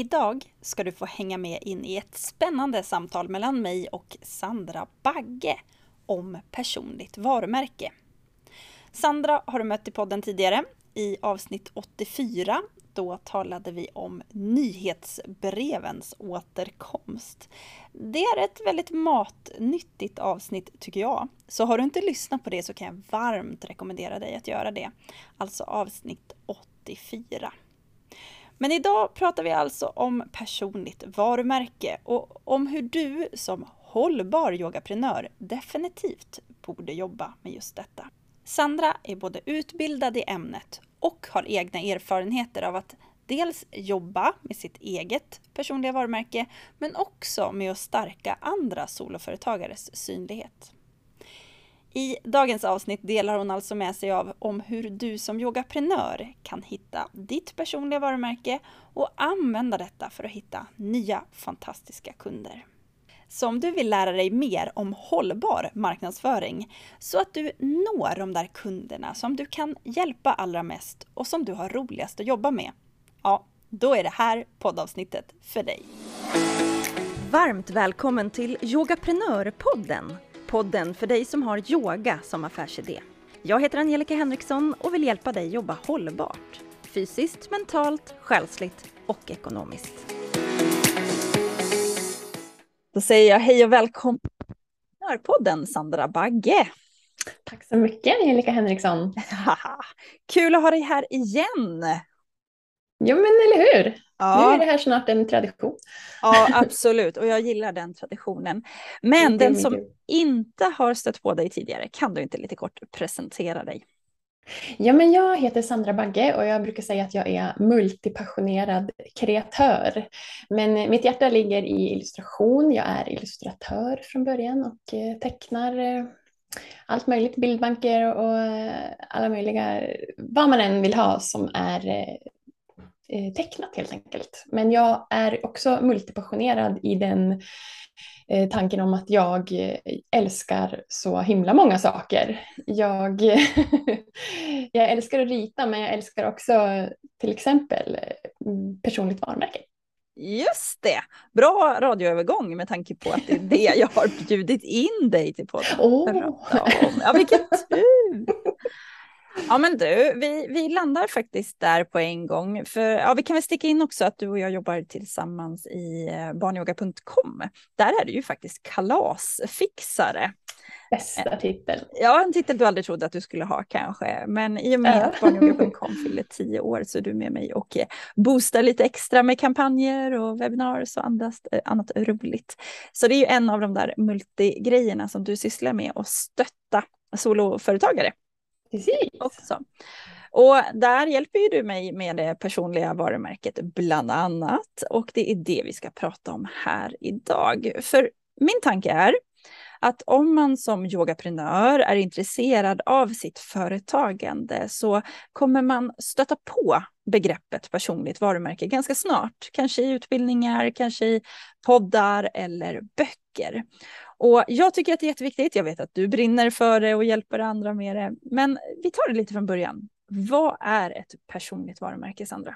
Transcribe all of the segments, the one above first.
Idag ska du få hänga med in i ett spännande samtal mellan mig och Sandra Bagge om personligt varumärke. Sandra har du mött i podden tidigare. I avsnitt 84 då talade vi om nyhetsbrevens återkomst. Det är ett väldigt matnyttigt avsnitt tycker jag. Så har du inte lyssnat på det så kan jag varmt rekommendera dig att göra det. Alltså avsnitt 84. Men idag pratar vi alltså om personligt varumärke och om hur du som hållbar yogaprenör definitivt borde jobba med just detta. Sandra är både utbildad i ämnet och har egna erfarenheter av att dels jobba med sitt eget personliga varumärke men också med att stärka andra soloföretagares synlighet. I dagens avsnitt delar hon alltså med sig av om hur du som yogaprenör kan hitta ditt personliga varumärke och använda detta för att hitta nya fantastiska kunder. Så om du vill lära dig mer om hållbar marknadsföring så att du når de där kunderna som du kan hjälpa allra mest och som du har roligast att jobba med, ja, då är det här poddavsnittet för dig. Varmt välkommen till Yogaprenörpodden podden för dig som har yoga som affärsidé. Jag heter Angelica Henriksson och vill hjälpa dig jobba hållbart. Fysiskt, mentalt, själsligt och ekonomiskt. Då säger jag hej och välkommen till podden Sandra Bagge. Tack så mycket Angelica Henriksson. Kul att ha dig här igen. Jo men eller hur. Ja. Nu är det här snart en tradition. Ja, absolut. Och jag gillar den traditionen. Men den som inte har stött på dig tidigare, kan du inte lite kort presentera dig? Ja, men jag heter Sandra Bagge och jag brukar säga att jag är multipassionerad kreatör. Men mitt hjärta ligger i illustration. Jag är illustratör från början och eh, tecknar eh, allt möjligt, bildbanker och eh, alla möjliga, vad man än vill ha som är Eh, tecknat helt enkelt. Men jag är också multipassionerad i den eh, tanken om att jag eh, älskar så himla många saker. Jag, jag älskar att rita men jag älskar också till exempel personligt varumärke. Just det! Bra radioövergång med tanke på att det är det jag har bjudit in dig till podden. Oh. Ja, vilken tur! Ja men du, vi, vi landar faktiskt där på en gång. För, ja, vi kan väl sticka in också att du och jag jobbar tillsammans i eh, barnyoga.com. Där är du ju faktiskt kalasfixare. Bästa titel. Ja, en titel du aldrig trodde att du skulle ha kanske. Men i och med att barnyoga.com fyller tio år så är du med mig och eh, boostar lite extra med kampanjer och webbinarier och andast, eh, annat roligt. Så det är ju en av de där multigrejerna som du sysslar med att stötta soloföretagare Precis. Också. Och där hjälper ju du mig med det personliga varumärket bland annat. Och det är det vi ska prata om här idag. För min tanke är att om man som yogaprenör är intresserad av sitt företagande så kommer man stöta på begreppet personligt varumärke ganska snart. Kanske i utbildningar, kanske i poddar eller böcker. Och jag tycker att det är jätteviktigt. Jag vet att du brinner för det och hjälper andra med det. Men vi tar det lite från början. Vad är ett personligt varumärke, Sandra?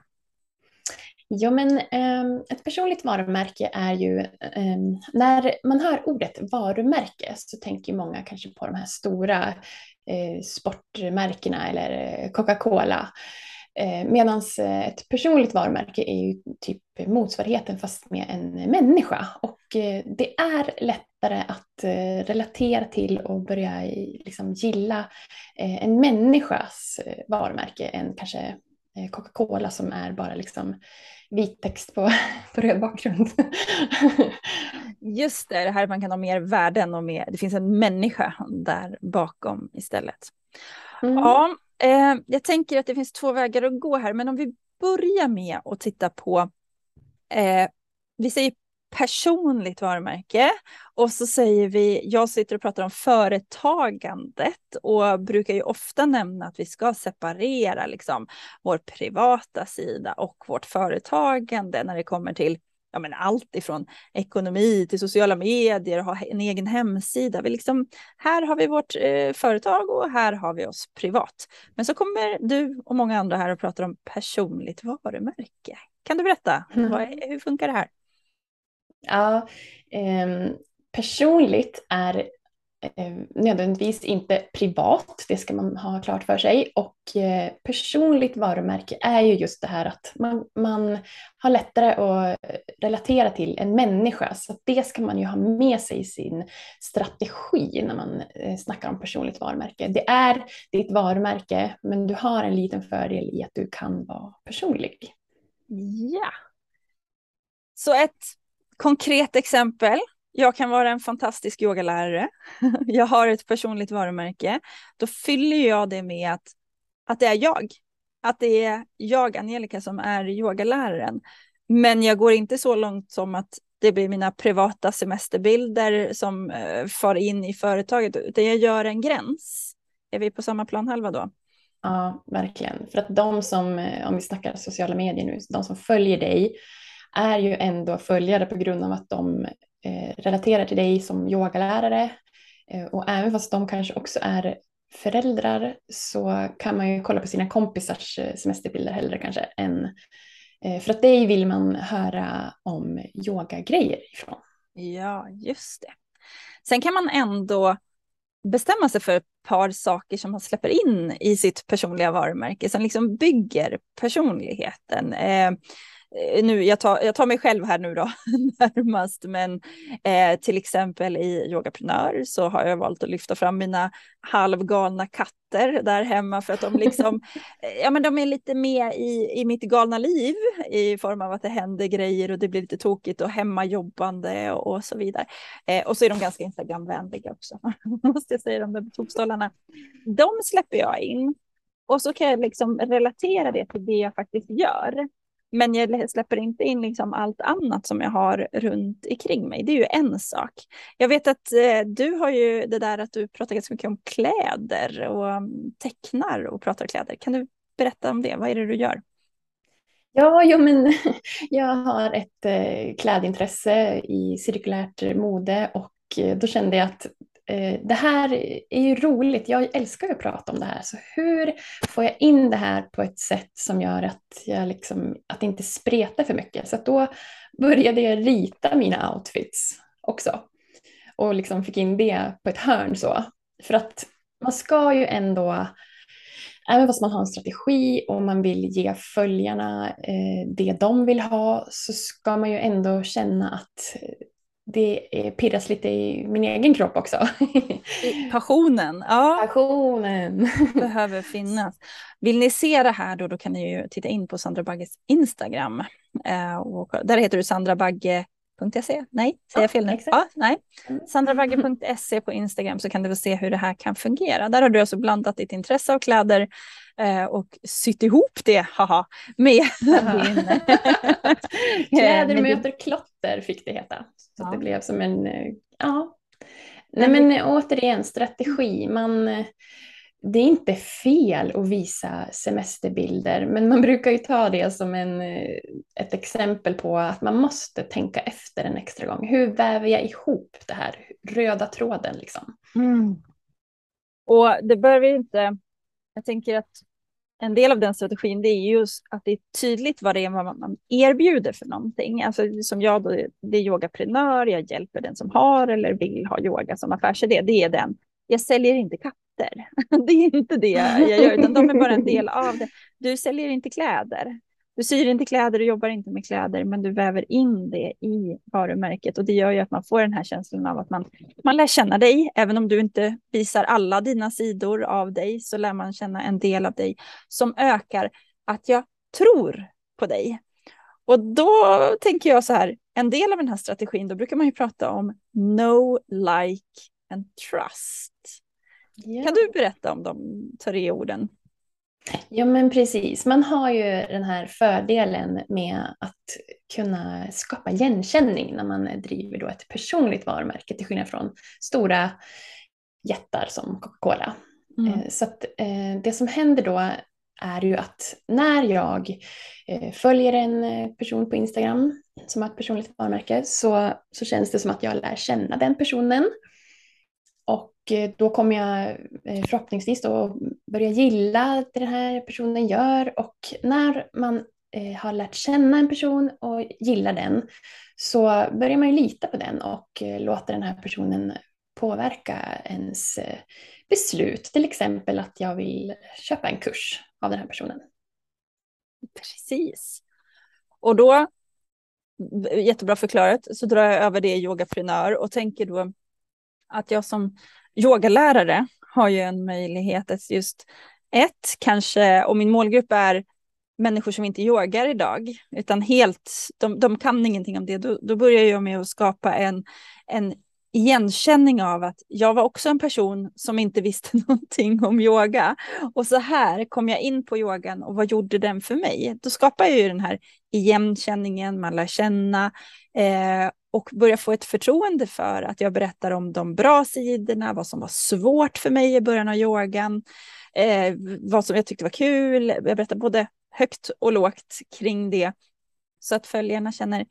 Ja, men eh, ett personligt varumärke är ju, eh, när man hör ordet varumärke så tänker många kanske på de här stora eh, sportmärkena eller Coca-Cola. Eh, Medan eh, ett personligt varumärke är ju typ motsvarigheten fast med en människa. Och eh, det är lättare att relatera till och börja liksom, gilla en människas varumärke än kanske Coca-Cola som är bara liksom vit text på, på röd bakgrund. Just det, det här man kan ha mer värden och mer, det finns en människa där bakom istället. Mm. Ja, Eh, jag tänker att det finns två vägar att gå här, men om vi börjar med att titta på, eh, vi säger personligt varumärke och så säger vi, jag sitter och pratar om företagandet och brukar ju ofta nämna att vi ska separera liksom vår privata sida och vårt företagande när det kommer till ja, men allt ifrån ekonomi till sociala medier och ha en egen hemsida. Vi liksom, här har vi vårt eh, företag och här har vi oss privat. Men så kommer du och många andra här och pratar om personligt varumärke. Kan du berätta? Mm. Vad, hur funkar det här? Ja, eh, personligt är eh, nödvändigtvis inte privat, det ska man ha klart för sig. Och eh, personligt varumärke är ju just det här att man, man har lättare att relatera till en människa. Så det ska man ju ha med sig i sin strategi när man eh, snackar om personligt varumärke. Det är ditt varumärke, men du har en liten fördel i att du kan vara personlig. Ja. Så ett konkret exempel jag kan vara en fantastisk yogalärare. Jag har ett personligt varumärke. Då fyller jag det med att, att det är jag. Att det är jag, Angelica, som är yogaläraren. Men jag går inte så långt som att det blir mina privata semesterbilder som eh, far in i företaget, utan jag gör en gräns. Är vi på samma planhalva då? Ja, verkligen. För att de som, eh, om vi snackar sociala medier nu, de som följer dig är ju ändå följare på grund av att de Eh, relaterar till dig som yogalärare eh, och även fast de kanske också är föräldrar så kan man ju kolla på sina kompisars eh, semesterbilder hellre kanske än för att dig vill man höra om yogagrejer ifrån. Ja, just det. Sen kan man ändå bestämma sig för ett par saker som man släpper in i sitt personliga varumärke som liksom bygger personligheten. Eh, nu, jag, tar, jag tar mig själv här nu då närmast, men eh, till exempel i Yogaprenör så har jag valt att lyfta fram mina halvgalna katter där hemma för att de liksom, eh, ja men de är lite med i, i mitt galna liv i form av att det händer grejer och det blir lite tokigt och hemmajobbande och, och så vidare. Eh, och så är de ganska Instagramvänliga också, måste jag säga, de där tokstollarna. De släpper jag in och så kan jag liksom relatera det till det jag faktiskt gör. Men jag släpper inte in liksom allt annat som jag har runt omkring mig. Det är ju en sak. Jag vet att eh, du har ju det där att du pratar ganska mycket om kläder och mm, tecknar och pratar kläder. Kan du berätta om det? Vad är det du gör? Ja, jo, men jag har ett eh, klädintresse i cirkulärt mode och eh, då kände jag att Eh, det här är ju roligt. Jag älskar att prata om det här. Så hur får jag in det här på ett sätt som gör att, jag liksom, att det inte spretar för mycket? Så då började jag rita mina outfits också. Och liksom fick in det på ett hörn så. För att man ska ju ändå även fast man har en strategi och man vill ge följarna eh, det de vill ha så ska man ju ändå känna att det pirras lite i min egen kropp också. Passionen, ja. Passionen. Behöver finnas. Vill ni se det här då, då kan ni ju titta in på Sandra Bagges Instagram. Eh, och där heter du sandrabagge.se. Nej, säger jag fel nu? Ja, nej. Mm. Sandrabagge.se på Instagram så kan du se hur det här kan fungera. Där har du alltså blandat ditt intresse av kläder och sytt ihop det, haha, med din... Kläder möter klotter fick det heta. Så ja. det blev som en, eh, ja. Nej men återigen, strategi. Man, det är inte fel att visa semesterbilder, men man brukar ju ta det som en, eh, ett exempel på att man måste tänka efter en extra gång. Hur väver jag ihop det här röda tråden liksom? Mm. Och det behöver inte, jag tänker att en del av den strategin det är just att det är tydligt vad det är man erbjuder för någonting. Alltså som jag då, det är yogaprenör, jag hjälper den som har eller vill ha yoga som affärsidé. Det är den. Jag säljer inte katter. Det är inte det jag gör, utan de är bara en del av det. Du säljer inte kläder. Du syr inte kläder, du jobbar inte med kläder, men du väver in det i varumärket och det gör ju att man får den här känslan av att man, man lär känna dig. Även om du inte visar alla dina sidor av dig så lär man känna en del av dig som ökar att jag tror på dig. Och då tänker jag så här, en del av den här strategin, då brukar man ju prata om know, like and trust. Yeah. Kan du berätta om de tre orden? Ja men precis, man har ju den här fördelen med att kunna skapa igenkänning när man driver då ett personligt varumärke till skillnad från stora jättar som Coca-Cola. Mm. Eh, så att, eh, det som händer då är ju att när jag eh, följer en person på Instagram som har ett personligt varumärke så, så känns det som att jag lär känna den personen. Och eh, då kommer jag eh, förhoppningsvis då börja gilla det den här personen gör och när man eh, har lärt känna en person och gillar den så börjar man ju lita på den och låter låta den här personen påverka ens beslut. Till exempel att jag vill köpa en kurs av den här personen. Precis. Och då, jättebra förklarat, så drar jag över det i yogaprenör och tänker då att jag som yogalärare har ju en möjlighet att just ett, kanske, och min målgrupp är människor som inte yogar idag, utan helt, de, de kan ingenting om det, då, då börjar jag med att skapa en, en igenkänning av att jag var också en person som inte visste någonting om yoga. Och så här kom jag in på yogan och vad gjorde den för mig? Då skapar jag ju den här igenkänningen, man lär känna eh, och börja få ett förtroende för att jag berättar om de bra sidorna, vad som var svårt för mig i början av yogan, eh, vad som jag tyckte var kul. Jag berättar både högt och lågt kring det så att följarna känner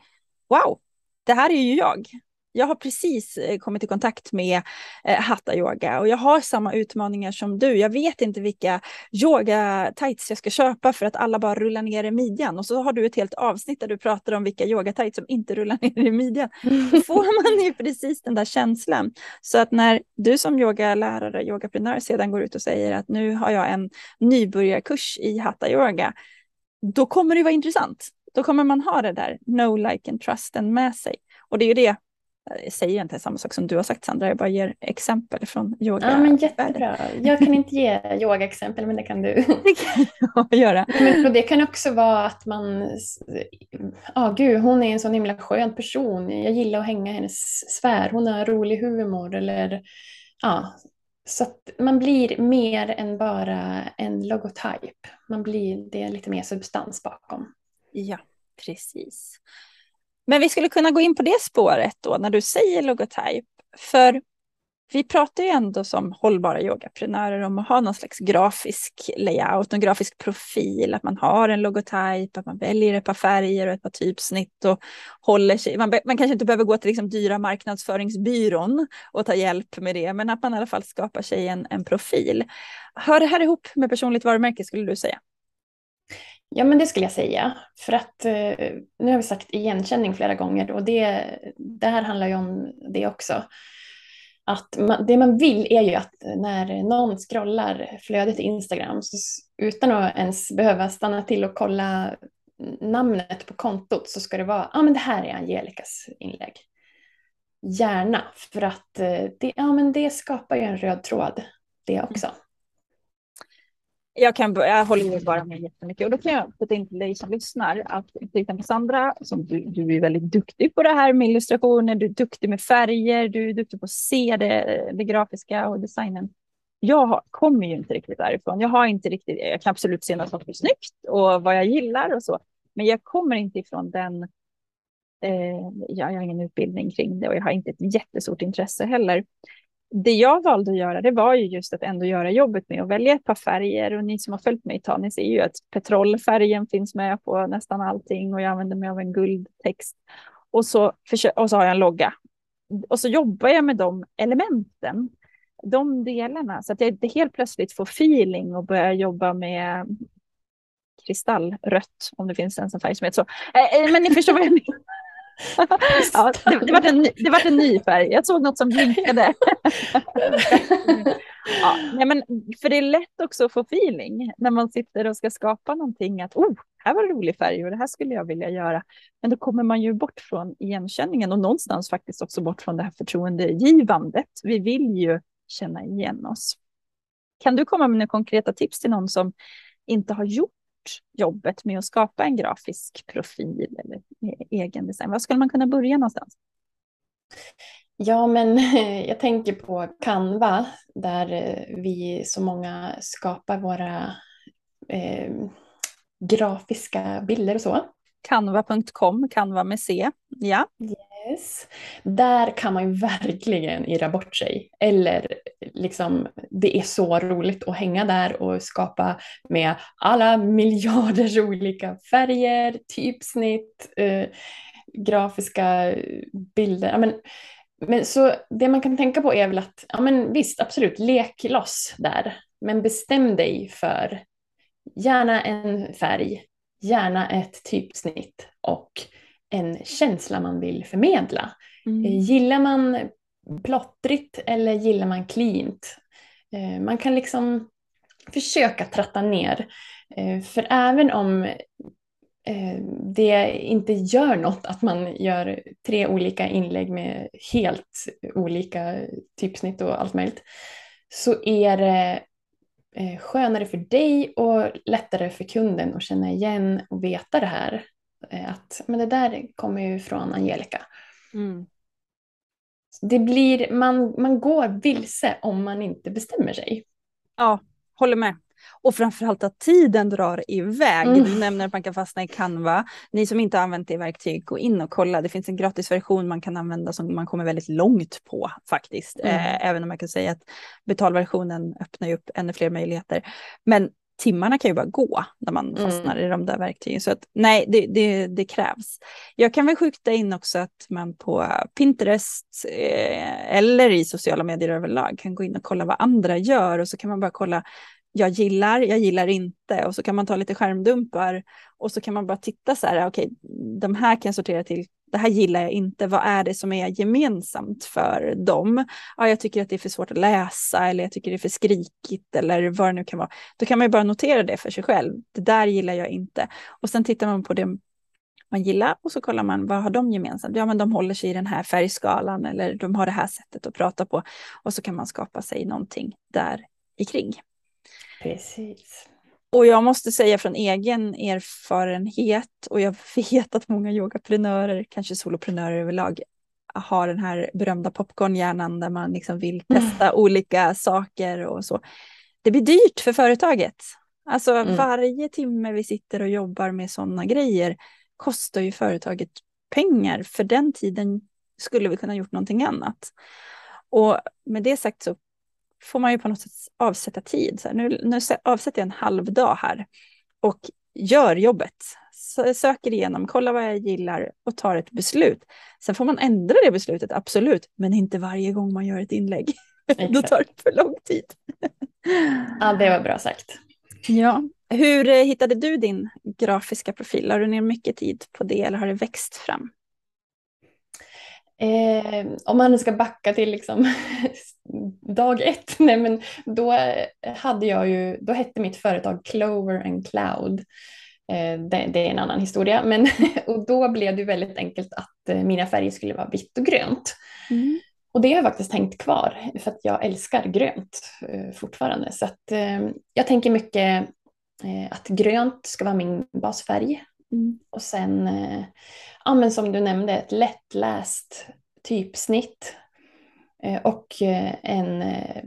wow, det här är ju jag jag har precis eh, kommit i kontakt med eh, hatta yoga och jag har samma utmaningar som du. Jag vet inte vilka yoga tights jag ska köpa för att alla bara rullar ner i midjan och så har du ett helt avsnitt där du pratar om vilka yoga tights som inte rullar ner i midjan. Då får man ju precis den där känslan. Så att när du som yogalärare, yogaprenör sedan går ut och säger att nu har jag en nybörjarkurs i hatta yoga, då kommer det vara intressant. Då kommer man ha det där no, like and trusten med sig. Och det är ju det jag säger inte samma sak som du har sagt Sandra, jag bara ger exempel från yoga. Ja, men jättebra. Jag kan inte ge yogaexempel, men det kan du. Det kan jag göra. Men det kan också vara att man, ja oh, gud, hon är en sån himla skön person. Jag gillar att hänga i hennes sfär. Hon har rolig humor eller ja, så att man blir mer än bara en logotyp. Man blir, det är lite mer substans bakom. Ja, precis. Men vi skulle kunna gå in på det spåret då när du säger logotyp. För vi pratar ju ändå som hållbara yogaprenörer om att ha någon slags grafisk layout, någon grafisk profil, att man har en logotyp, att man väljer ett par färger och ett par typsnitt och håller sig. Man, man kanske inte behöver gå till liksom dyra marknadsföringsbyrån och ta hjälp med det, men att man i alla fall skapar sig en, en profil. Hör det här ihop med personligt varumärke skulle du säga? Ja, men det skulle jag säga. För att eh, nu har vi sagt igenkänning flera gånger och det, det här handlar ju om det också. Att man, det man vill är ju att när någon scrollar flödet i Instagram så utan att ens behöva stanna till och kolla namnet på kontot så ska det vara, ja ah, men det här är Angelicas inlägg. Gärna, för att eh, det, ja, men det skapar ju en röd tråd det också jag, kan, jag håller ju bara med jättemycket. Och då kan jag putta in till dig som lyssnar att till exempel Sandra, som du, du är väldigt duktig på det här med illustrationer, du är duktig med färger, du är duktig på att se det, det grafiska och designen. Jag kommer ju inte riktigt därifrån. Jag har inte riktigt, jag kan absolut se något som är snyggt och vad jag gillar och så, men jag kommer inte ifrån den eh, jag har ingen utbildning kring det och jag har inte ett jättestort intresse heller det jag valde att göra det var ju just att ändå göra jobbet med att välja ett par färger och ni som har följt mig ett tag, ni ser ju att petrolfärgen finns med på nästan allting och jag använder mig av en guldtext och så, och så har jag en logga. Och så jobbar jag med de elementen, de delarna, så att jag inte helt plötsligt får feeling och börjar jobba med kristallrött, om det finns en sån färg som heter så. Äh, äh, men ni förstår vad jag menar ja, det, det, var en, det var en ny färg. Jag såg något som blinkade. ja, nej men, för det är lätt också att få feeling när man sitter och ska skapa någonting. Att oh, här var en rolig färg och det här skulle jag vilja göra. Men då kommer man ju bort från igenkänningen och någonstans faktiskt också bort från det här förtroendegivandet. Vi vill ju känna igen oss. Kan du komma med några konkreta tips till någon som inte har gjort jobbet med att skapa en grafisk profil eller egen design? Var skulle man kunna börja någonstans? Ja, men jag tänker på Canva där eh, vi så många skapar våra eh, grafiska bilder och så. Canva.com, Canva med C. Ja. Yes. Där kan man ju verkligen irra bort sig. Eller liksom, det är så roligt att hänga där och skapa med alla miljarders olika färger, typsnitt, eh, grafiska bilder. Ja, men, men så det man kan tänka på är väl att, ja men visst, absolut, lek loss där. Men bestäm dig för gärna en färg, gärna ett typsnitt och en känsla man vill förmedla. Mm. Eh, gillar man plottrigt eller gillar man cleant? Eh, man kan liksom försöka tratta ner. Eh, för även om det inte gör något att man gör tre olika inlägg med helt olika typsnitt och allt möjligt så är det skönare för dig och lättare för kunden att känna igen och veta det här. Att men det där kommer ju från Angelica. Mm. Det blir, man, man går vilse om man inte bestämmer sig. Ja, håller med. Och framförallt att tiden drar iväg. Mm. Du nämner att man kan fastna i Canva. Ni som inte har använt det verktyg, gå in och kolla. Det finns en gratisversion man kan använda som man kommer väldigt långt på faktiskt. Mm. Eh, även om man kan säga att betalversionen öppnar upp ännu fler möjligheter. Men timmarna kan ju bara gå när man mm. fastnar i de där verktygen. Så att nej, det, det, det, krävs. Jag kan väl skjuta in också att man på Pinterest eh, eller i sociala medier överlag kan gå in och kolla vad andra gör och så kan man bara kolla jag gillar, jag gillar inte och så kan man ta lite skärmdumpar och så kan man bara titta så här, okej, okay, de här kan jag sortera till det här gillar jag inte, vad är det som är gemensamt för dem? Ja, jag tycker att det är för svårt att läsa eller jag tycker det är för skrikigt eller vad det nu kan vara. Då kan man ju bara notera det för sig själv. Det där gillar jag inte. Och sen tittar man på det man gillar och så kollar man vad har de gemensamt? Ja, men de håller sig i den här färgskalan eller de har det här sättet att prata på och så kan man skapa sig någonting där i kring. Precis. Och jag måste säga från egen erfarenhet och jag vet att många yogaprenörer, kanske soloprenörer överlag, har den här berömda popcornhjärnan där man liksom vill mm. testa mm. olika saker och så. Det blir dyrt för företaget. Alltså mm. varje timme vi sitter och jobbar med sådana grejer kostar ju företaget pengar. För den tiden skulle vi kunna gjort någonting annat. Och med det sagt så får man ju på något sätt avsätta tid. Så här, nu, nu avsätter jag en halv dag här och gör jobbet. Söker igenom, kollar vad jag gillar och tar ett beslut. Sen får man ändra det beslutet, absolut, men inte varje gång man gör ett inlägg. Då tar det för lång tid. ja, det var bra sagt. Ja. Hur eh, hittade du din grafiska profil? Har du ner mycket tid på det eller har det växt fram? Eh, om man ska backa till liksom dag ett, nej men då hade jag ju, då hette mitt företag Clover and Cloud. Eh, det, det, är en annan historia, men och då blev det väldigt enkelt att eh, mina färger skulle vara vitt och grönt. Mm. Och det har jag faktiskt tänkt kvar för att jag älskar grönt eh, fortfarande. Så att, eh, jag tänker mycket eh, att grönt ska vara min basfärg. Mm. Och sen, ja, men som du nämnde, ett lättläst typsnitt Eh, och eh, en eh,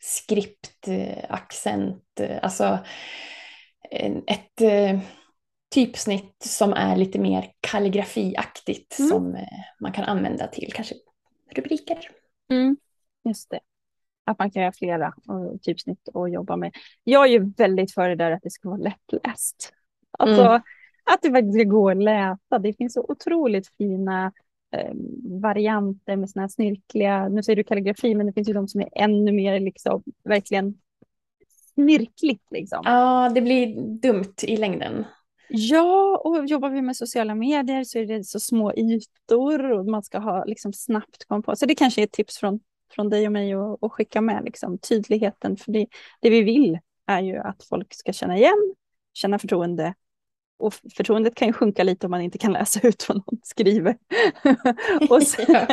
skriptaccent, alltså ett typsnitt som är lite mer kalligrafiaktigt mm. som man kan använda till kanske rubriker. Mm, just det. Att man kan göra flera typsnitt och jobba med. Jag är ju väldigt för det där att det ska vara lättläst. Alltså mm. Att det faktiskt ska gå att läsa. Det finns så otroligt fina eh, varianter med såna här snirkliga, nu säger du kalligrafi, men det finns ju de som är ännu mer liksom verkligen snirkligt liksom. Ja, det blir dumt i längden. Ja, och jobbar vi med sociala medier så är det så små ytor och man ska ha liksom snabbt komma på. Så det kanske är ett tips från, från dig och mig att skicka med liksom, tydligheten. För det, det vi vill är ju att folk ska känna igen, känna förtroende och förtroendet kan ju sjunka lite om man inte kan läsa ut vad någon skriver. och, sen,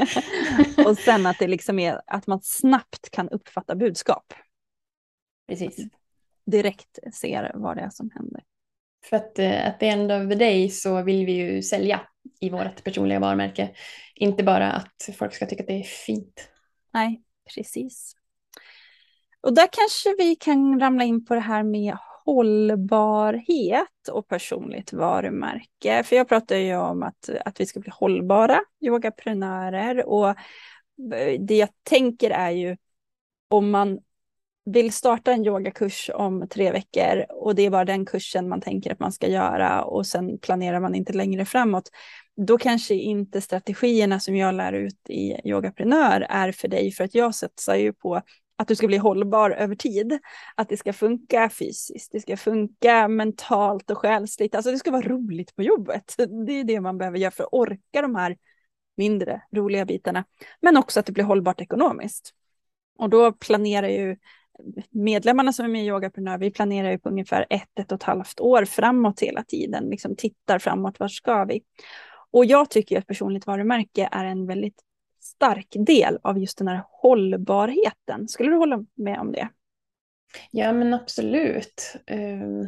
och sen att det liksom är att man snabbt kan uppfatta budskap. Precis. Direkt ser vad det är som händer. För att uh, at the end of the day så vill vi ju sälja i vårt personliga varumärke. Inte bara att folk ska tycka att det är fint. Nej, precis. Och där kanske vi kan ramla in på det här med hållbarhet och personligt varumärke. För jag pratar ju om att, att vi ska bli hållbara yogaprenörer och eh, det jag tänker är ju om man vill starta en yogakurs om tre veckor och det är bara den kursen man tänker att man ska göra och sen planerar man inte längre framåt. Då kanske inte strategierna som jag lär ut i yogaprenör är för dig för att jag satsar ju på att du ska bli hållbar över tid. Att det ska funka fysiskt, det ska funka mentalt och själsligt. Alltså det ska vara roligt på jobbet. Det är det man behöver göra för att orka de här mindre roliga bitarna. Men också att det blir hållbart ekonomiskt. Och då planerar ju medlemmarna som är med i Yogaprenör, vi planerar ju på ungefär ett, ett och ett halvt år framåt hela tiden, liksom tittar framåt, var ska vi? Och jag tycker att personligt varumärke är en väldigt stark del av just den här hållbarheten. Skulle du hålla med om det? Ja, men absolut. Ehm,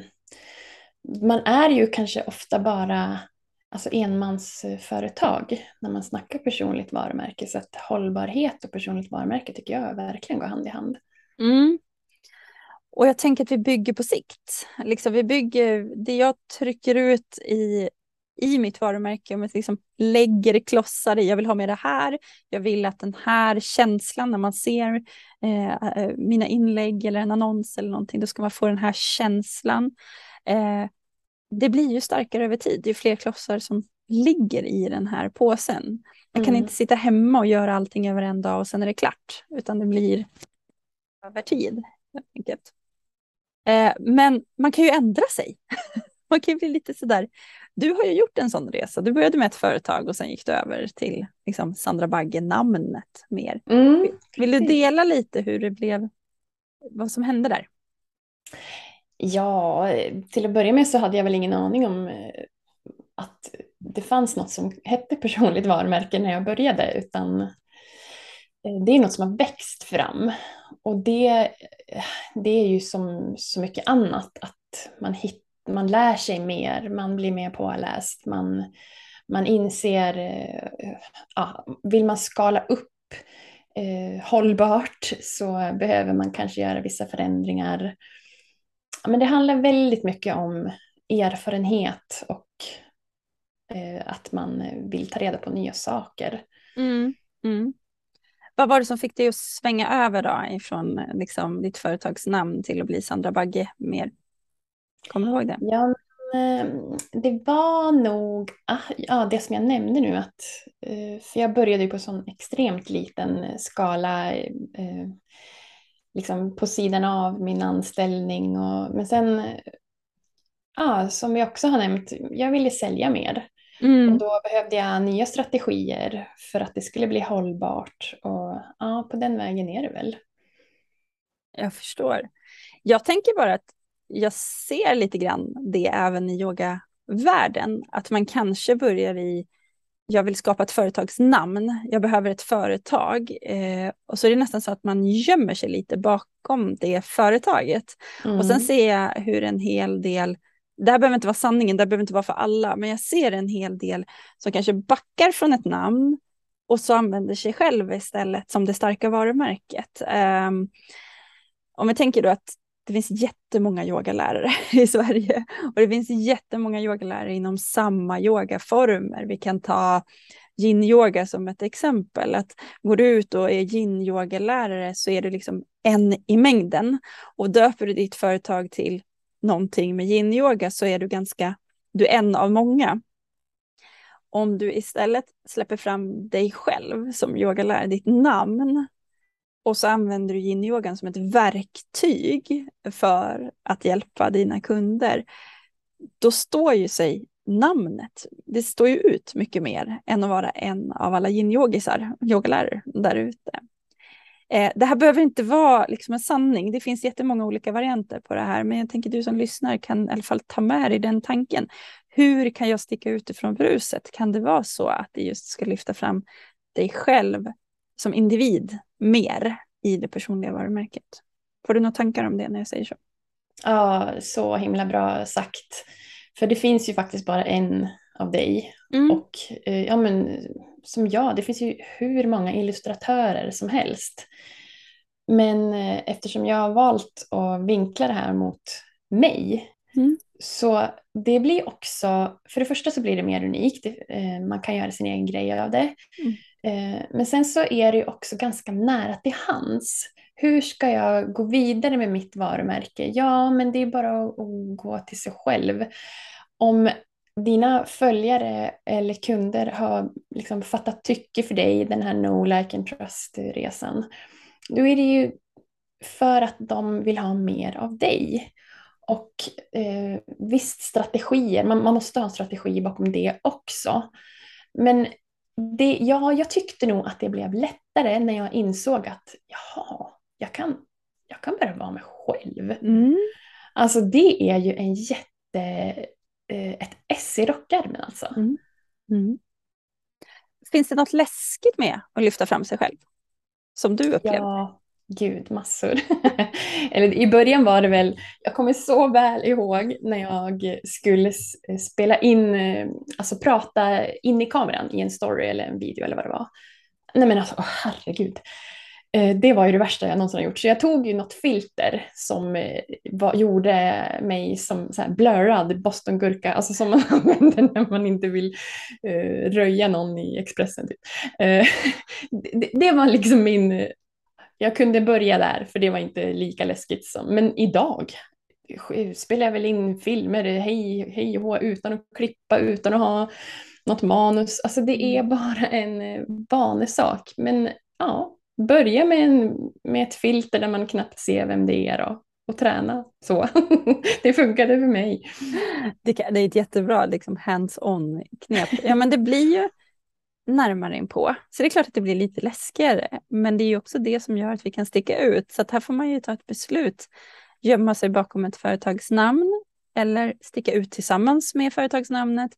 man är ju kanske ofta bara alltså enmansföretag när man snackar personligt varumärke. Så att hållbarhet och personligt varumärke tycker jag verkligen går hand i hand. Mm. Och jag tänker att vi bygger på sikt. Liksom vi bygger, det jag trycker ut i, i mitt varumärke, om jag liksom lägger klossar i, jag vill ha med det här, jag vill att den här känslan när man ser eh, mina inlägg eller en annons eller någonting, då ska man få den här känslan. Eh, det blir ju starkare över tid, ju fler klossar som ligger i den här påsen. Jag kan mm. inte sitta hemma och göra allting över en dag och sen är det klart, utan det blir över tid. Enkelt. Eh, men man kan ju ändra sig. man kan ju bli lite sådär. Du har ju gjort en sån resa. Du började med ett företag och sen gick du över till liksom, Sandra Bagge-namnet mer. Mm. Vill, du dela lite hur det blev, vad som hände där? Ja, till att börja med så hade jag väl ingen aning om eh, att det fanns något som hette personligt varumärke när jag började, utan eh, det är något som har växt fram. Och det, det är ju som så mycket annat, att man, hit, man lär sig mer, man blir mer påläst, man, man inser, eh, ja, vill man skala upp eh, hållbart så behöver man kanske göra vissa förändringar men det handlar väldigt mycket om erfarenhet och eh, att man vill ta reda på nya saker. Mm, mm. Vad var det som fick dig att svänga över då ifrån liksom, ditt företagsnamn till att bli Sandra Bagge mer? Kommer du ihåg det? Ja, eh, det var nog ah, ja, det som jag nämnde nu. Att, eh, för jag började ju på sån extremt liten skala eh, liksom på sidan av min anställning. Och, men sen, ja, som vi också har nämnt, jag ville sälja mer. Mm. Och då behövde jag nya strategier för att det skulle bli hållbart. Och ja, på den vägen är det väl. Jag förstår. Jag tänker bara att jag ser lite grann det även i yogavärlden. Att man kanske börjar i jag vill skapa ett företagsnamn, jag behöver ett företag. Eh, och så är det nästan så att man gömmer sig lite bakom det företaget. Mm. Och sen mm. ser jag hur en hel del, det här behöver inte vara sanningen, det här behöver inte vara för alla, men jag ser en hel del som kanske backar från ett namn och så använder sig själv istället som det starka varumärket. Eh, om vi tänker då att det finns jättemånga yogalärare i Sverige och det finns jättemånga yogalärare inom samma yogaformer. Vi kan ta yin-yoga som ett exempel. Att går du ut och är yin-yogalärare så är du liksom en i mängden och döper du ditt företag till någonting med yin-yoga så är du ganska, du är en av många. Om du istället släpper fram dig själv som yogalärare, ditt namn, och så använder du yin-yogan som ett verktyg för att hjälpa dina kunder. Då står ju sig namnet, det står ju ut mycket mer än att vara en av alla yin-yogisar, yogalärare där ute. Eh, det här behöver inte vara liksom en sanning, det finns jättemånga olika varianter på det här, men jag tänker du som lyssnar kan i alla fall ta med dig den tanken. Hur kan jag sticka ut ifrån bruset? Kan det vara så att det just ska lyfta fram dig själv som individ mer i det personliga varumärket. Får du några tankar om det när jag säger så? Ja, så himla bra sagt. För det finns ju faktiskt bara en av dig. Mm. Och eh, ja, men, som jag, det finns ju hur många illustratörer som helst. Men eh, eftersom jag har valt att vinkla det här mot mig mm. så det blir också, för det första så blir det mer unikt. Eh, man kan göra sin egen grej av det. Mm. Eh, men sen så är det ju också ganska nära till hands. Hur ska jag gå vidare med mitt varumärke? Ja, men det är bara att gå till sig själv. Om dina följare eller kunder har liksom fattat tycke för dig den här No Like and Trust-resan, då är det ju för att de vill ha mer av dig. Och eh, visst, strategier, man, man måste ha en strategi bakom det också. Men det, ja, jag tyckte nog att det blev lättare när jag insåg att jaha, jag kan, jag kan bara vara mig själv. Mm. Alltså det är ju en jätte, eh, ett ess i rockärmen alltså. Mm. Mm. Finns det något läskigt med att lyfta fram sig själv? Som du upplevde? Ja, gud, massor. Eller i början var det väl, jag kommer så väl ihåg när jag skulle eh, spela in, eh, alltså prata in i kameran i en story eller en video eller vad det var. Nej men alltså, oh, herregud. Eh, det var ju det värsta jag någonsin har gjort. Så jag tog ju något filter som var, gjorde mig som så här blurrad bostongurka, alltså som man använder när man inte vill uh, röja någon i Expressen. Typ. Uh, det, det, var liksom min... Jag kunde börja där, för det var inte lika läskigt som... Men idag spelar jag väl in filmer hej, hej och hå, utan att klippa, utan att ha något manus. Alltså det är mm. bara en vanesak. Men ja, börja med, en, med ett filter där man knappt ser vem det är och, och träna så. det funkade för mig. Det, är ett jättebra liksom, hands-on knep. Ja, men det blir ju närmare inpå. Så det är klart att det blir lite läskigare. Men det är ju också det som gör att vi kan sticka ut. Så att här får man ju ta ett beslut. Gömma sig bakom ett företagsnamn eller sticka ut tillsammans med företagsnamnet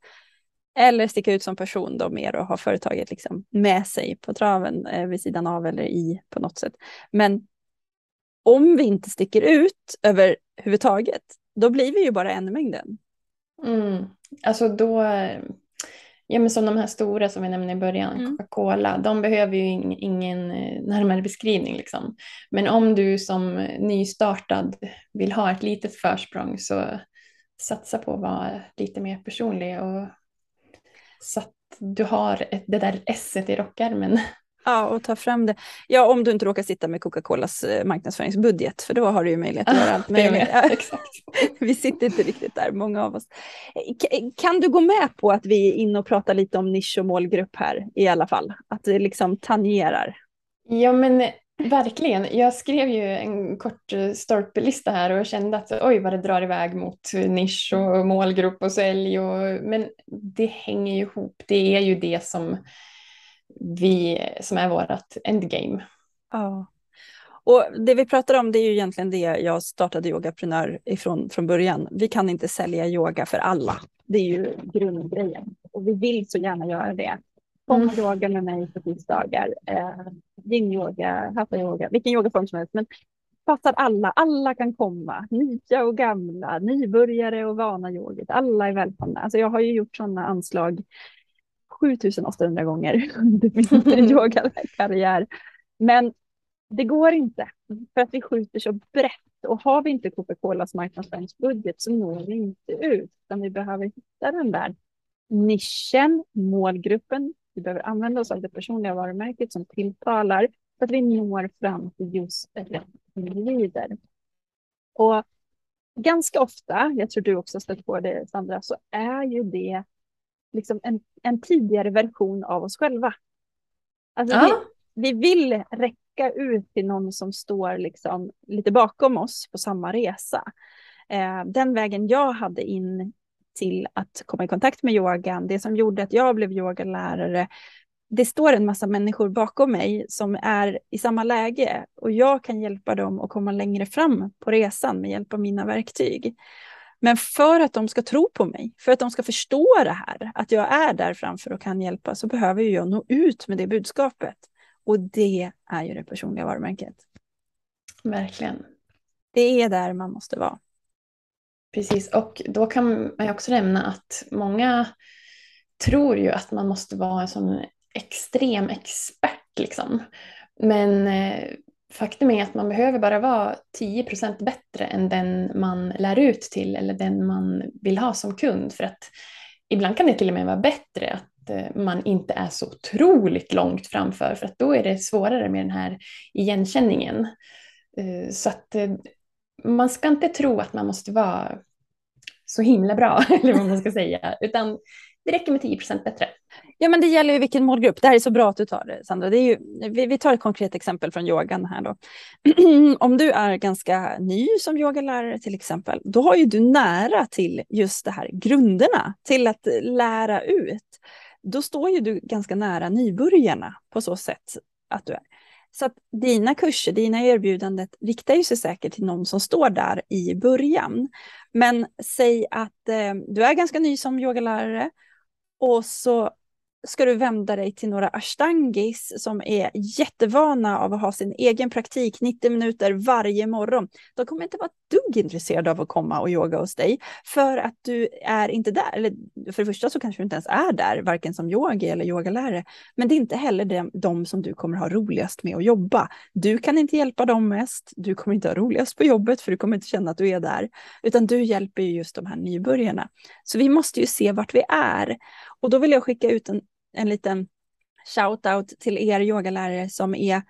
eller sticka ut som person då mer och ha företaget liksom med sig på traven eh, vid sidan av eller i på något sätt. Men om vi inte sticker ut överhuvudtaget, då blir vi ju bara en mängden. Mm. Alltså då, eh, ja men som de här stora som vi nämnde i början, mm. Coca-Cola, de behöver ju ing, ingen eh, närmare beskrivning liksom. Men om du som nystartad vill ha ett litet försprång så satsa på att vara lite mer personlig och så att du har ett, det där esset i rockärmen. Ja, och ta fram det. Ja, om du inte råkar sitta med Coca-Colas eh, marknadsföringsbudget, för då har du ju möjlighet att göra allt möjligt. Ja, exakt. vi sitter inte riktigt där, många av oss. Kan du gå med på att vi är inne och pratar lite om nisch och målgrupp här i alla fall? Att det liksom tangerar? Ja, men Verkligen. Jag skrev ju en kort eh, stolpelista här och kände att oj vad det drar iväg mot nisch och målgrupp och sälj. Och, men det hänger ju ihop. Det är ju det som, vi, som är vårt endgame. Ja. Och det vi pratar om det är ju egentligen det jag startade Yogaprenör ifrån från början. Vi kan inte sälja yoga för alla. Det är ju grundgrejen. Och vi vill så gärna göra det. Kom mm. yoga med mig på tisdagar. Eh, yin-yoga, hatha-yoga, vilken yogaform som helst. Men passar alla. Alla kan komma. Nya och gamla, nybörjare och vana yoget. Alla är välkomna. Alltså jag har ju gjort sådana anslag 7800 gånger under min yogakarriär. Men det går inte för att vi skjuter så brett och har vi inte Coca-Colas marknadsföringsbudget så når vi inte ut. Utan vi behöver hitta den där nischen, målgruppen, vi behöver använda oss av det personliga varumärket som tilltalar för att vi når fram till just rätt individer. Och ganska ofta, jag tror du också stött på det Sandra, så är ju det liksom en, en tidigare version av oss själva. Alltså ja. vi, vi vill räcka ut till någon som står liksom lite bakom oss på samma resa. Eh, den vägen jag hade in till att komma i kontakt med yogan, det som gjorde att jag blev yogalärare. Det står en massa människor bakom mig som är i samma läge och jag kan hjälpa dem att komma längre fram på resan med hjälp av mina verktyg. Men för att de ska tro på mig, för att de ska förstå det här, att jag är där framför och kan hjälpa, så behöver jag nå ut med det budskapet. Och det är ju det personliga varumärket. Verkligen. Det är där man måste vara. Precis, och då kan man ju också nämna att många tror ju att man måste vara en sån extrem expert liksom. Men eh, faktum är att man behöver bara vara 10% bättre än den man lär ut till eller den man vill ha som kund. För att ibland kan det till och med vara bättre att eh, man inte är så otroligt långt framför för att då är det svårare med den här igenkänningen. Eh, så att eh, man ska inte tro att man måste vara så himla bra, eller vad man ska säga, utan det räcker med 10% bättre. Ja, men det gäller ju vilken målgrupp. Det här är så bra att du tar det, Sandra. Det är ju, vi, vi tar ett konkret exempel från yogan här då. Om du är ganska ny som yogalärare till exempel, då har ju du nära till just det här grunderna, till att lära ut. Då står ju du ganska nära nybörjarna på så sätt att du är. Så att dina kurser, dina erbjudanden riktar ju sig säkert till någon som står där i början. Men säg att eh, du är ganska ny som yogalärare och så ska du vända dig till några ashtangis som är jättevana av att ha sin egen praktik 90 minuter varje morgon. De kommer inte vara dugg intresserade av att komma och yoga hos dig för att du är inte där. Eller för det första så kanske du inte ens är där, varken som yogi eller yogalärare. Men det är inte heller de, de som du kommer ha roligast med att jobba. Du kan inte hjälpa dem mest. Du kommer inte ha roligast på jobbet för du kommer inte känna att du är där. Utan du hjälper ju just de här nybörjarna. Så vi måste ju se vart vi är. Och då vill jag skicka ut en, en liten shout-out till er yogalärare som är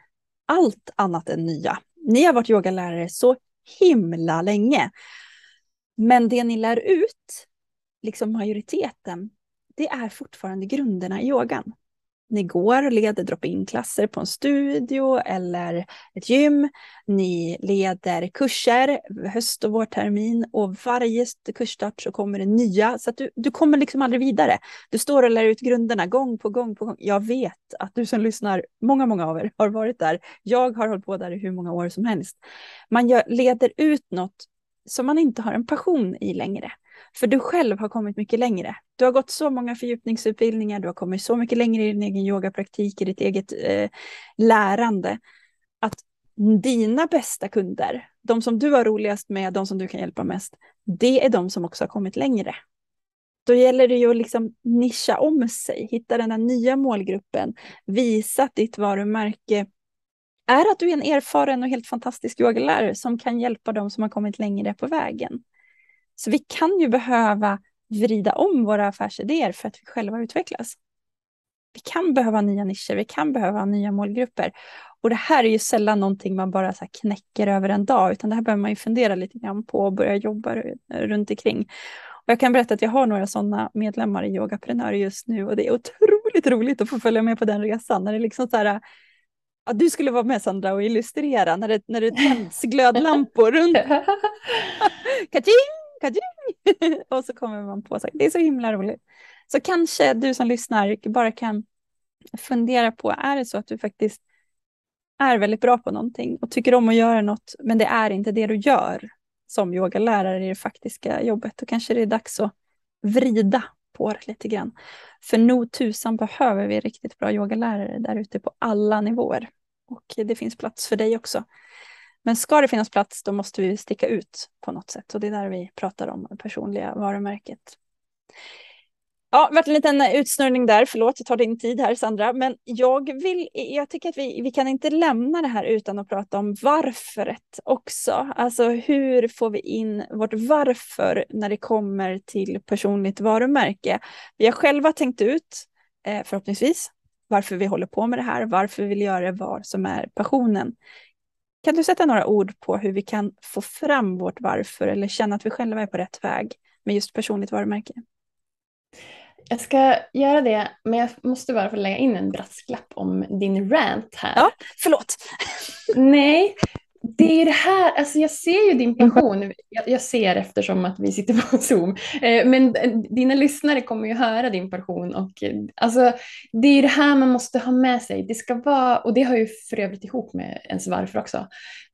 allt annat än nya. Ni har varit yogalärare så himla länge. Men det ni lär ut, liksom majoriteten, det är fortfarande grunderna i yogan ni går och leder drop-in-klasser på en studio eller ett gym. Ni leder kurser höst och vårtermin och varje kursstart så kommer det nya. Så att du, du kommer liksom aldrig vidare. Du står och lär ut grunderna gång på gång på gång. Jag vet att du som lyssnar, många, många av er har varit där. Jag har hållit på där i hur många år som helst. Man gör, leder ut något som man inte har en passion i längre. För du själv har kommit mycket längre. Du har gått så många fördjupningsutbildningar, du har kommit så mycket längre i din egen yogapraktik, i ditt eget eh, lärande. Att dina bästa kunder, de som du har roligast med, de som du kan hjälpa mest, det är de som också har kommit längre. Då gäller det ju att liksom nischa om sig, hitta den här nya målgruppen, visa att ditt varumärke är att du är en erfaren och helt fantastisk yogalärare som kan hjälpa dem som har kommit längre på vägen. Så vi kan ju behöva vrida om våra affärsidéer för att vi själva utvecklas. Vi kan behöva nya nischer, vi kan behöva nya målgrupper. Och det här är ju sällan någonting man bara så knäcker över en dag, utan det här behöver man ju fundera lite grann på och börja jobba runt omkring. Och jag kan berätta att jag har några sådana medlemmar i Yogaprenör just nu och det är otroligt roligt att få följa med på den resan. När det liksom så här, ja, du skulle vara med Sandra och illustrera när det, när det tänds glödlampor runt. Kaching! och så kommer man på saker. Det är så himla roligt. Så kanske du som lyssnar bara kan fundera på, är det så att du faktiskt är väldigt bra på någonting och tycker om att göra något, men det är inte det du gör som yogalärare i det faktiska jobbet, då kanske det är dags att vrida på det lite grann. För nog tusan behöver vi riktigt bra yogalärare där ute på alla nivåer. Och det finns plats för dig också. Men ska det finnas plats då måste vi sticka ut på något sätt och det är där vi pratar om det personliga varumärket. Ja, det varit en liten utsnurrning där, förlåt jag tar din tid här Sandra, men jag, vill, jag tycker att vi, vi kan inte lämna det här utan att prata om varföret också. Alltså hur får vi in vårt varför när det kommer till personligt varumärke? Vi har själva tänkt ut, eh, förhoppningsvis, varför vi håller på med det här, varför vi vill göra det, vad som är passionen. Kan du sätta några ord på hur vi kan få fram vårt varför eller känna att vi själva är på rätt väg med just personligt varumärke? Jag ska göra det, men jag måste bara få lägga in en brasklapp om din rant här. Ja, förlåt. Nej, det är det här, alltså jag ser ju din passion, jag, jag, ser eftersom att vi sitter på Zoom, eh, men dina lyssnare kommer ju höra din passion och eh, alltså det är det här man måste ha med sig. Det ska vara, och det har ju för övrigt ihop med ens varför också,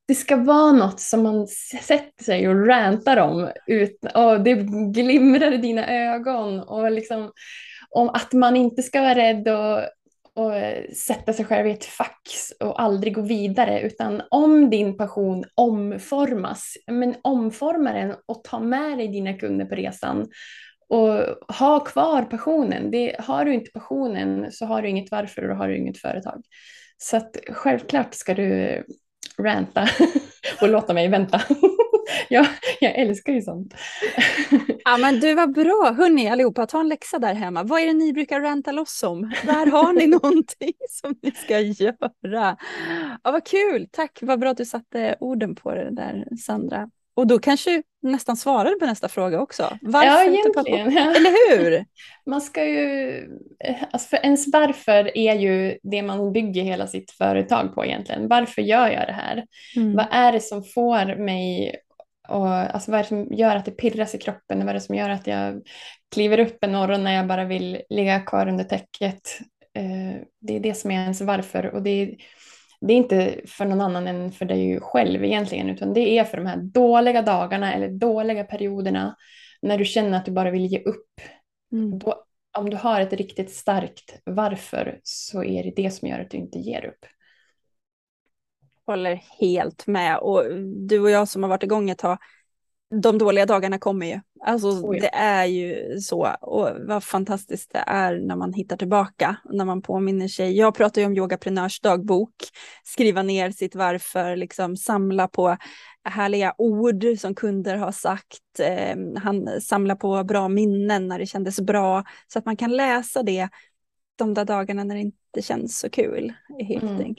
det ska vara något som man sätter sig och rantar om, ut, och det glimrar i dina ögon och liksom om att man inte ska vara rädd och och eh, sätta sig själv i ett fack och aldrig gå vidare utan om din passion omformas, men omforma den och ta med dig dina kunder på resan och ha kvar passionen. Det, har du inte passionen så har du inget varför och då har du inget företag. Så att självklart ska du eh, ranta och låta mig vänta. jag, jag älskar ju sånt. ja men du var bra. Hörni allihopa, ta en läxa där hemma. Vad är det ni brukar ranta loss om? Där har ni någonting som ni ska göra. Ja, vad kul, tack. Vad bra att du satte orden på det där Sandra. Och då kanske du nästan svarade på nästa fråga också. Varför ja, egentligen. Eller hur? Man ska ju, eh, alltså för ens varför är ju det man bygger hela sitt företag på egentligen. Varför gör jag det här? Mm. Vad är det som får mig och alltså vad är det som gör att det pirras i kroppen? Vad är det som gör att jag kliver upp en morgon när jag bara vill ligga kvar under täcket? Eh, det är det som är ens varför och det är, det är inte för någon annan än för dig själv egentligen utan det är för de här dåliga dagarna eller dåliga perioderna när du känner att du bara vill ge upp. Mm. Då, om du har ett riktigt starkt varför så är det det som gör att du inte ger upp. Håller helt med och du och jag som har varit igång ett tag de dåliga dagarna kommer ju. Alltså oh ja. det är ju så. Och vad fantastiskt det är när man hittar tillbaka. När man påminner sig. Jag pratar ju om yogaprenörs dagbok. Skriva ner sitt varför, liksom samla på härliga ord som kunder har sagt. Eh, han samlar på bra minnen när det kändes bra. Så att man kan läsa det de där dagarna när det inte känns så kul. Helt mm.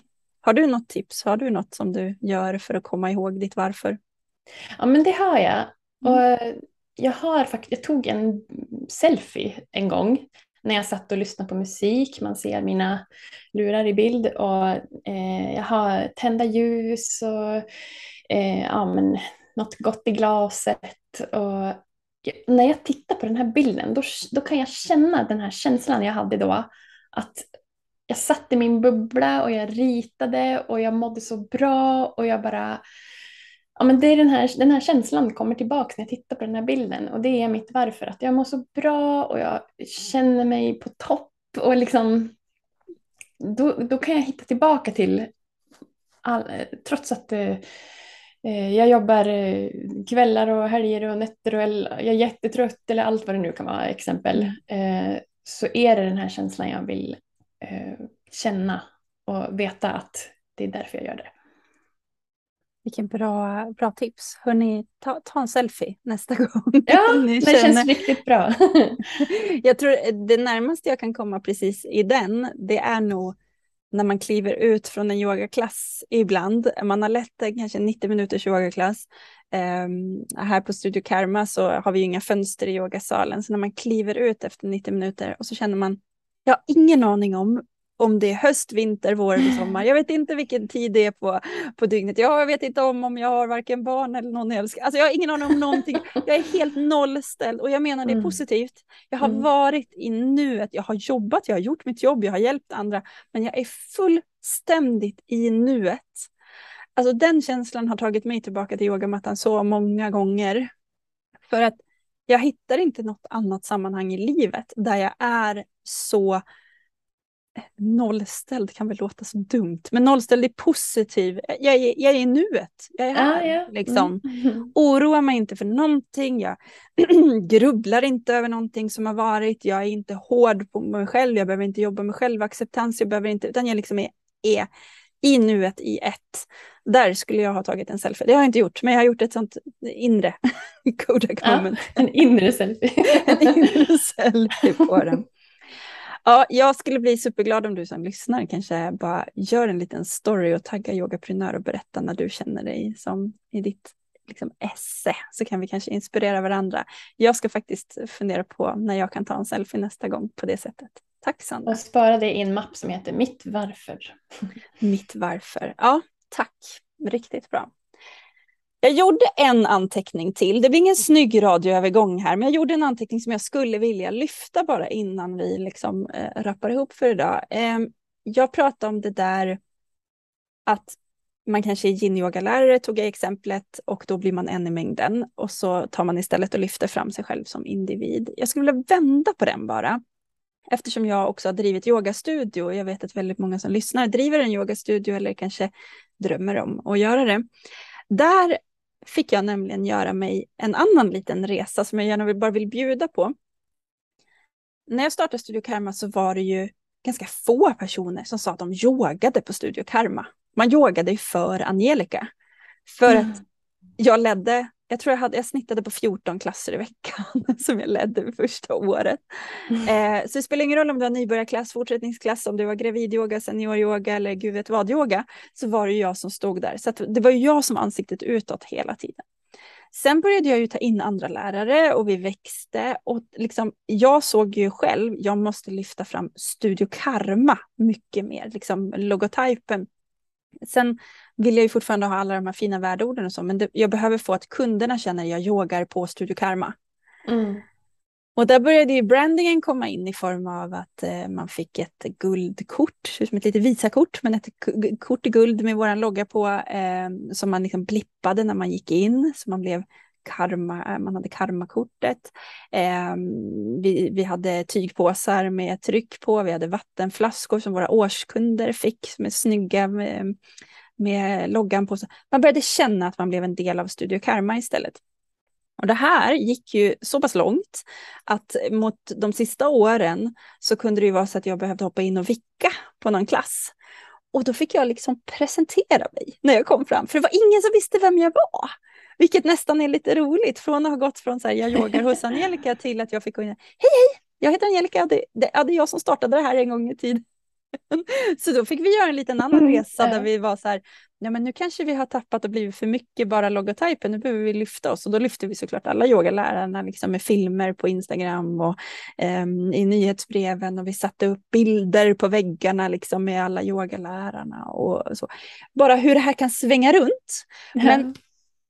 Har du något tips? Har du något som du gör för att komma ihåg ditt varför? Ja men det har jag. Mm. Och jag, har jag tog en selfie en gång när jag satt och lyssnade på musik. Man ser mina lurar i bild och eh, jag har tända ljus och eh, ja, men, något gott i glaset. Och när jag tittar på den här bilden då, då kan jag känna den här känslan jag hade då. Att jag satt i min bubbla och jag ritade och jag mådde så bra och jag bara ja, men det är den här, den här känslan kommer tillbaka när jag tittar på den här bilden och det är mitt varför. Att jag mår så bra och jag känner mig på topp och liksom då, då kan jag hitta tillbaka till all, trots att eh, eh jag jobbar eh, kvällar och helger och nätter och jag är jättetrött eller allt vad det nu kan vara exempel. Eh, så är det den här känslan jag vill känna och veta att det är därför jag gör det. Vilken bra, bra tips. Hörrni, ta, ta en selfie nästa gång. Ja, det känner... känns riktigt bra. jag tror det närmaste jag kan komma precis i den, det är nog när man kliver ut från en yogaklass ibland. Man har lett kanske 90 minuters yogaklass. Um, här på Studio Karma så har vi ju inga fönster i yogasalen, så när man kliver ut efter 90 minuter och så känner man, jag har ingen aning om om det är höst, vinter, vår eller sommar. Jag vet inte vilken tid det är på, på dygnet. Jag vet inte om, om jag har varken barn eller någon jag älskar. Alltså jag har ingen aning om någonting. Jag är helt nollställd och jag menar det är mm. positivt. Jag har mm. varit i nuet, jag har jobbat, jag har gjort mitt jobb, jag har hjälpt andra. Men jag är fullständigt i nuet. Alltså den känslan har tagit mig tillbaka till yogamattan så många gånger. För att jag hittar inte något annat sammanhang i livet där jag är så nollställd kan väl låta så dumt, men nollställd är positiv. Jag är, jag är i nuet, jag är här. Ah, ja. liksom. Mm. Oroar mig inte för någonting, jag grubblar inte över någonting som har varit, jag är inte hård på mig själv, jag behöver inte jobba med självacceptans, jag behöver inte, utan jag liksom är, är i nuet i ett. Där skulle jag ha tagit en selfie. Det har jag inte gjort, men jag har gjort ett sånt inre Kodak ja, En inre selfie. en inre selfie på den. Ja, jag skulle bli superglad om du som lyssnar kanske bara gör en liten story och taggar yogaprenör och berättar när du känner dig som i ditt liksom, esse så kan vi kanske inspirera varandra. Jag ska faktiskt fundera på när jag kan ta en selfie nästa gång på det sättet. Tack Sandra. Och spara det i en mapp som heter Mitt varför. Mitt varför. Ja, tack. Riktigt bra. Jag gjorde en anteckning till. Det blir ingen snygg radioövergång här, men jag gjorde en anteckning som jag skulle vilja lyfta bara innan vi liksom eh, rappar ihop för idag. Eh, jag pratade om det där att man kanske är yin-yoga-lärare, tog jag exemplet, och då blir man en i mängden. Och så tar man istället och lyfter fram sig själv som individ. Jag skulle vilja vända på den bara. Eftersom jag också har drivit yogastudio, jag vet att väldigt många som lyssnar driver en yogastudio eller kanske drömmer om att göra det. Där fick jag nämligen göra mig en annan liten resa som jag gärna bara vill bjuda på. När jag startade Studio Karma så var det ju ganska få personer som sa att de yogade på Studio Karma. Man yogade ju för Angelica. För mm. att jag ledde jag tror jag, hade, jag snittade på 14 klasser i veckan som jag ledde första året. Mm. Eh, så det spelar ingen roll om du har nybörjarklass, fortsättningsklass, om du var gravidyoga, senioryoga eller gud vet vad yoga, så var det jag som stod där. Så det var jag som ansiktet utåt hela tiden. Sen började jag ju ta in andra lärare och vi växte. Och liksom, jag såg ju själv, jag måste lyfta fram Studio Karma mycket mer, liksom logotypen. Sen vill jag ju fortfarande ha alla de här fina värdeorden och så, men det, jag behöver få att kunderna känner att jag yogar på Studio Karma. Mm. Och där började ju brandingen komma in i form av att eh, man fick ett guldkort, som ett litet visakort, men ett kort i guld med våran logga på eh, som man liksom blippade när man gick in, så man blev karma, eh, man hade karmakortet. Eh, vi, vi hade tygpåsar med tryck på, vi hade vattenflaskor som våra årskunder fick som är snygga med, med loggan på. Man började känna att man blev en del av Studio Karma istället. Och det här gick ju så pass långt att mot de sista åren så kunde det ju vara så att jag behövde hoppa in och vicka på någon klass. Och då fick jag liksom presentera mig när jag kom fram, för det var ingen som visste vem jag var. Vilket nästan är lite roligt, från att ha gått från så här, jag yogar hos Angelica till att jag fick gå in, hej hej, jag heter Angelica, det, det, det är jag som startade det här en gång i tiden. Så då fick vi göra en liten annan resa där vi var så här, ja men nu kanske vi har tappat och blivit för mycket bara logotypen, nu behöver vi lyfta oss. Och då lyfte vi såklart alla yogalärarna liksom med filmer på Instagram och um, i nyhetsbreven och vi satte upp bilder på väggarna liksom med alla yogalärarna och så. Bara hur det här kan svänga runt. Mm. Men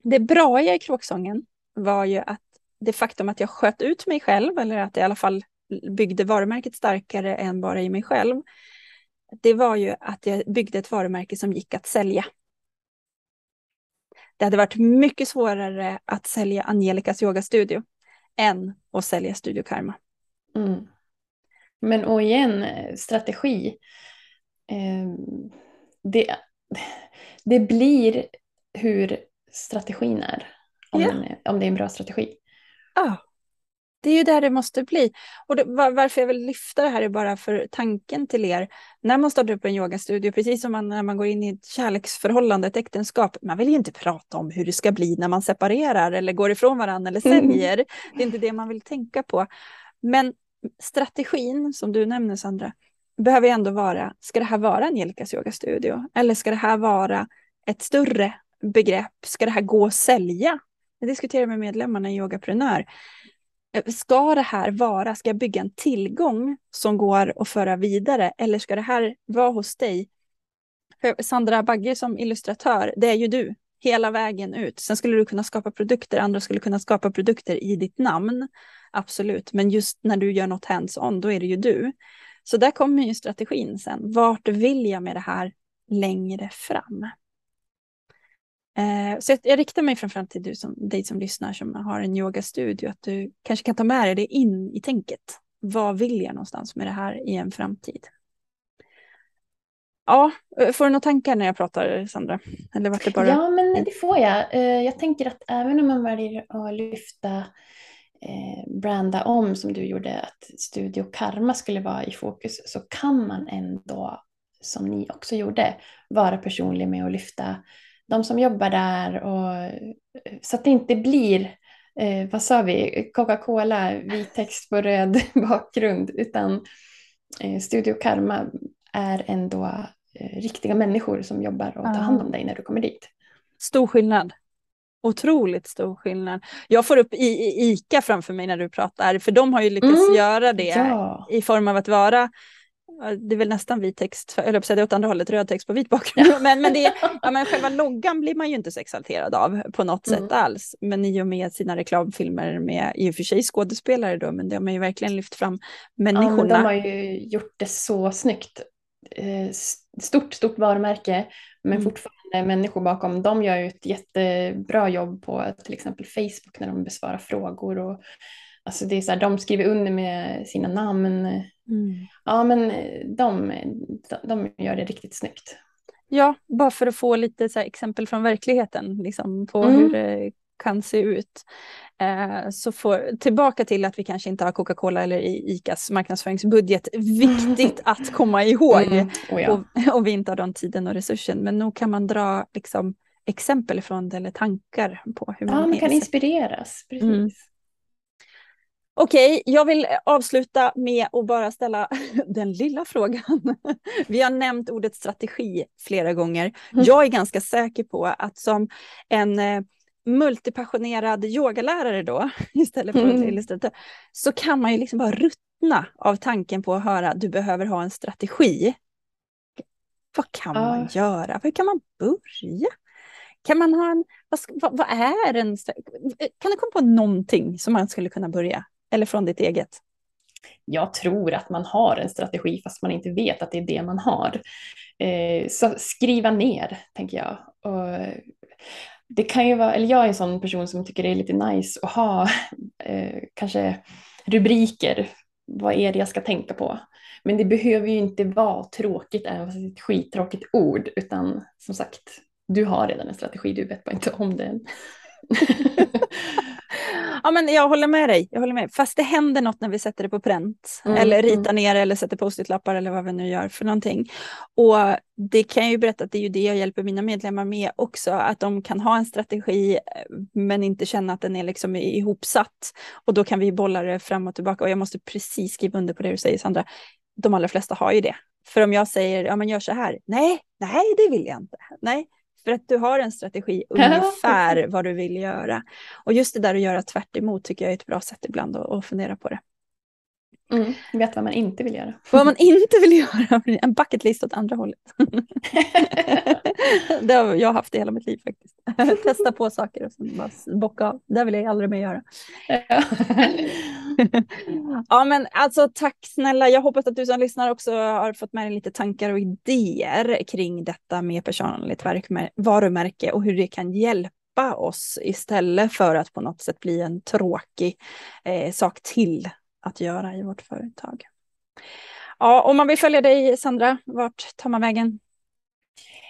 det bra i kråksången var ju att det faktum att jag sköt ut mig själv, eller att jag i alla fall byggde varumärket starkare än bara i mig själv, det var ju att jag byggde ett varumärke som gick att sälja. Det hade varit mycket svårare att sälja Angelicas yogastudio än att sälja Studio Karma. Mm. Men och igen, strategi. Eh, det, det blir hur strategin är. Om, ja. är, om det är en bra strategi. Ja, det är ju där det måste bli. Och det, var, varför jag vill lyfta det här är bara för tanken till er. När man startar upp en yogastudio, precis som man, när man går in i ett kärleksförhållande, ett äktenskap, man vill ju inte prata om hur det ska bli när man separerar eller går ifrån varandra eller mm. säljer. Mm. Det är inte det man vill tänka på. Men strategin, som du nämner Sandra, behöver ändå vara, ska det här vara Angelicas yogastudio? Eller ska det här vara ett större begrepp? Ska det här gå att sälja? Jag diskuterar med medlemmarna i Yogaprenör. Eh, ska det här vara, ska jag bygga en tillgång som går att föra vidare eller ska det här vara hos dig? För Sandra Bagge som illustratör, det är ju du hela vägen ut. Sen skulle du kunna skapa produkter, andra skulle kunna skapa produkter i ditt namn. Absolut, men just när du gör något hands-on, då är det ju du. Så där kommer ju strategin sen. Vart vill jag med det här längre fram? Eh, så jag, jag, riktar mig framförallt till du som, dig som lyssnar som har en yogastudio, att du kanske kan ta med dig det in i tänket. Vad vill jag någonstans med det här i en framtid? Ja, eh, får du några tankar när jag pratar Sandra? Eller var det bara... Ja, men det får jag. Eh, jag tänker att även om man väljer att lyfta eh, branda om som du gjorde, att Studio Karma skulle vara i fokus, så kan man ändå, som ni också gjorde, vara personlig med att lyfta de som jobbar där och så att det inte blir, eh, vad sa vi, Coca-Cola, vit text på röd bakgrund, utan eh, Studio Karma är ändå eh, riktiga människor som jobbar och tar hand om dig när du kommer dit. Stor skillnad. Otroligt stor skillnad. Jag får upp ICA framför mig när du pratar, för de har ju lyckats mm, göra det ja. i form av att vara det är väl nästan vit text, eller det åt andra hållet, röd text på vit bakgrund. Ja. Men, men, det, ja, men själva loggan blir man ju inte så exalterad av på något mm. sätt alls. Men i och med sina reklamfilmer med i och för sig skådespelare då, men de har ju verkligen lyft fram människorna. Ja, de har ju gjort det så snyggt. Eh, stort, stort varumärke, men mm. fortfarande människor bakom. De gör ju ett jättebra jobb på till exempel Facebook när de besvarar frågor. Och, alltså det är så här, de skriver under med sina namn Mm. Ja, men de, de gör det riktigt snyggt. Ja, bara för att få lite så exempel från verkligheten liksom, på mm. hur det kan se ut. Eh, så får, tillbaka till att vi kanske inte har Coca-Cola eller ICAs marknadsföringsbudget. Viktigt att komma ihåg. Mm. Oh ja. och, och vi inte har den tiden och resursen. Men nog kan man dra liksom, exempel från det eller tankar på hur man Ja, man kan inspireras. Precis. Okej, jag vill avsluta med att bara ställa den lilla frågan. Vi har nämnt ordet strategi flera gånger. Mm. Jag är ganska säker på att som en eh, multipassionerad yogalärare då, istället för mm. illustratör, så kan man ju liksom bara ruttna av tanken på att höra du behöver ha en strategi. Vad kan uh. man göra? Hur kan man börja? Kan man ha en, vad, vad, är en, kan du komma på någonting som man skulle kunna börja? Eller från ditt eget? Jag tror att man har en strategi fast man inte vet att det är det man har. Eh, så skriva ner, tänker jag. Och det kan ju vara, eller jag är en sån person som tycker det är lite nice att ha eh, kanske rubriker. Vad är det jag ska tänka på? Men det behöver ju inte vara tråkigt, även fast det är ett skittråkigt ord, utan som sagt, du har redan en strategi, du vet bara inte om den. ja, men jag håller med dig. Jag håller med. Fast det händer något när vi sätter det på pränt. Mm, eller ritar mm. ner eller sätter post-it-lappar eller vad vi nu gör för någonting. Och det kan jag ju berätta att det är ju det jag hjälper mina medlemmar med också. Att de kan ha en strategi men inte känna att den är liksom ihopsatt. Och då kan vi bolla det fram och tillbaka. Och jag måste precis skriva under på det du säger Sandra. De allra flesta har ju det. För om jag säger, ja men gör så här. Nej, nej det vill jag inte. Nej, för att du har en strategi ungefär vad du vill göra. Och just det där att göra tvärt tycker jag är ett bra sätt ibland att, att fundera på det. Mm, vet vad man inte vill göra. Vad man inte vill göra, en bucket list åt andra hållet. det har jag haft i hela mitt liv faktiskt. Testa på saker och sen bara bocka av. Det vill jag aldrig mer göra. ja men alltså tack snälla. Jag hoppas att du som lyssnar också har fått med dig lite tankar och idéer kring detta med personligt varumärke och hur det kan hjälpa oss istället för att på något sätt bli en tråkig eh, sak till att göra i vårt företag. Ja, om man vill följa dig Sandra, vart tar man vägen?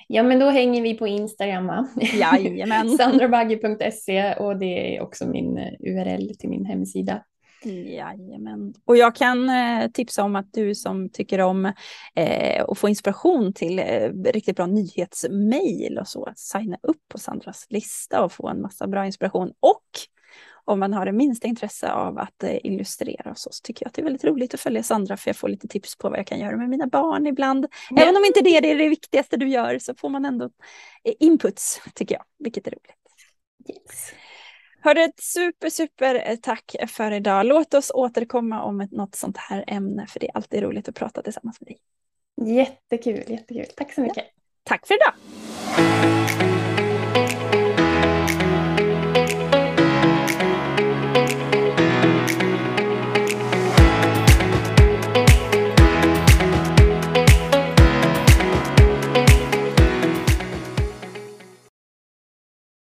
Ja, men då hänger vi på Instagram va? Jajamän. sandrabagge.se och det är också min eh, URL till min hemsida. Jajamän. Och jag kan eh, tipsa om att du som tycker om eh, att få inspiration till eh, riktigt bra nyhetsmail och så, signa upp på Sandras lista och få en massa bra inspiration. Och om man har det minsta intresse av att eh, illustrera och så, så tycker jag att det är väldigt roligt att följa Sandra för jag får lite tips på vad jag kan göra med mina barn ibland. Ja. Även om inte det är det viktigaste du gör så får man ändå eh, inputs tycker jag, vilket är roligt. Yes. Hörde ett super, super eh, tack för idag. Låt oss återkomma om ett, något sånt här ämne för det är alltid roligt att prata tillsammans med dig. Jättekul, jättekul. Tack så mycket. Ja. Tack för idag.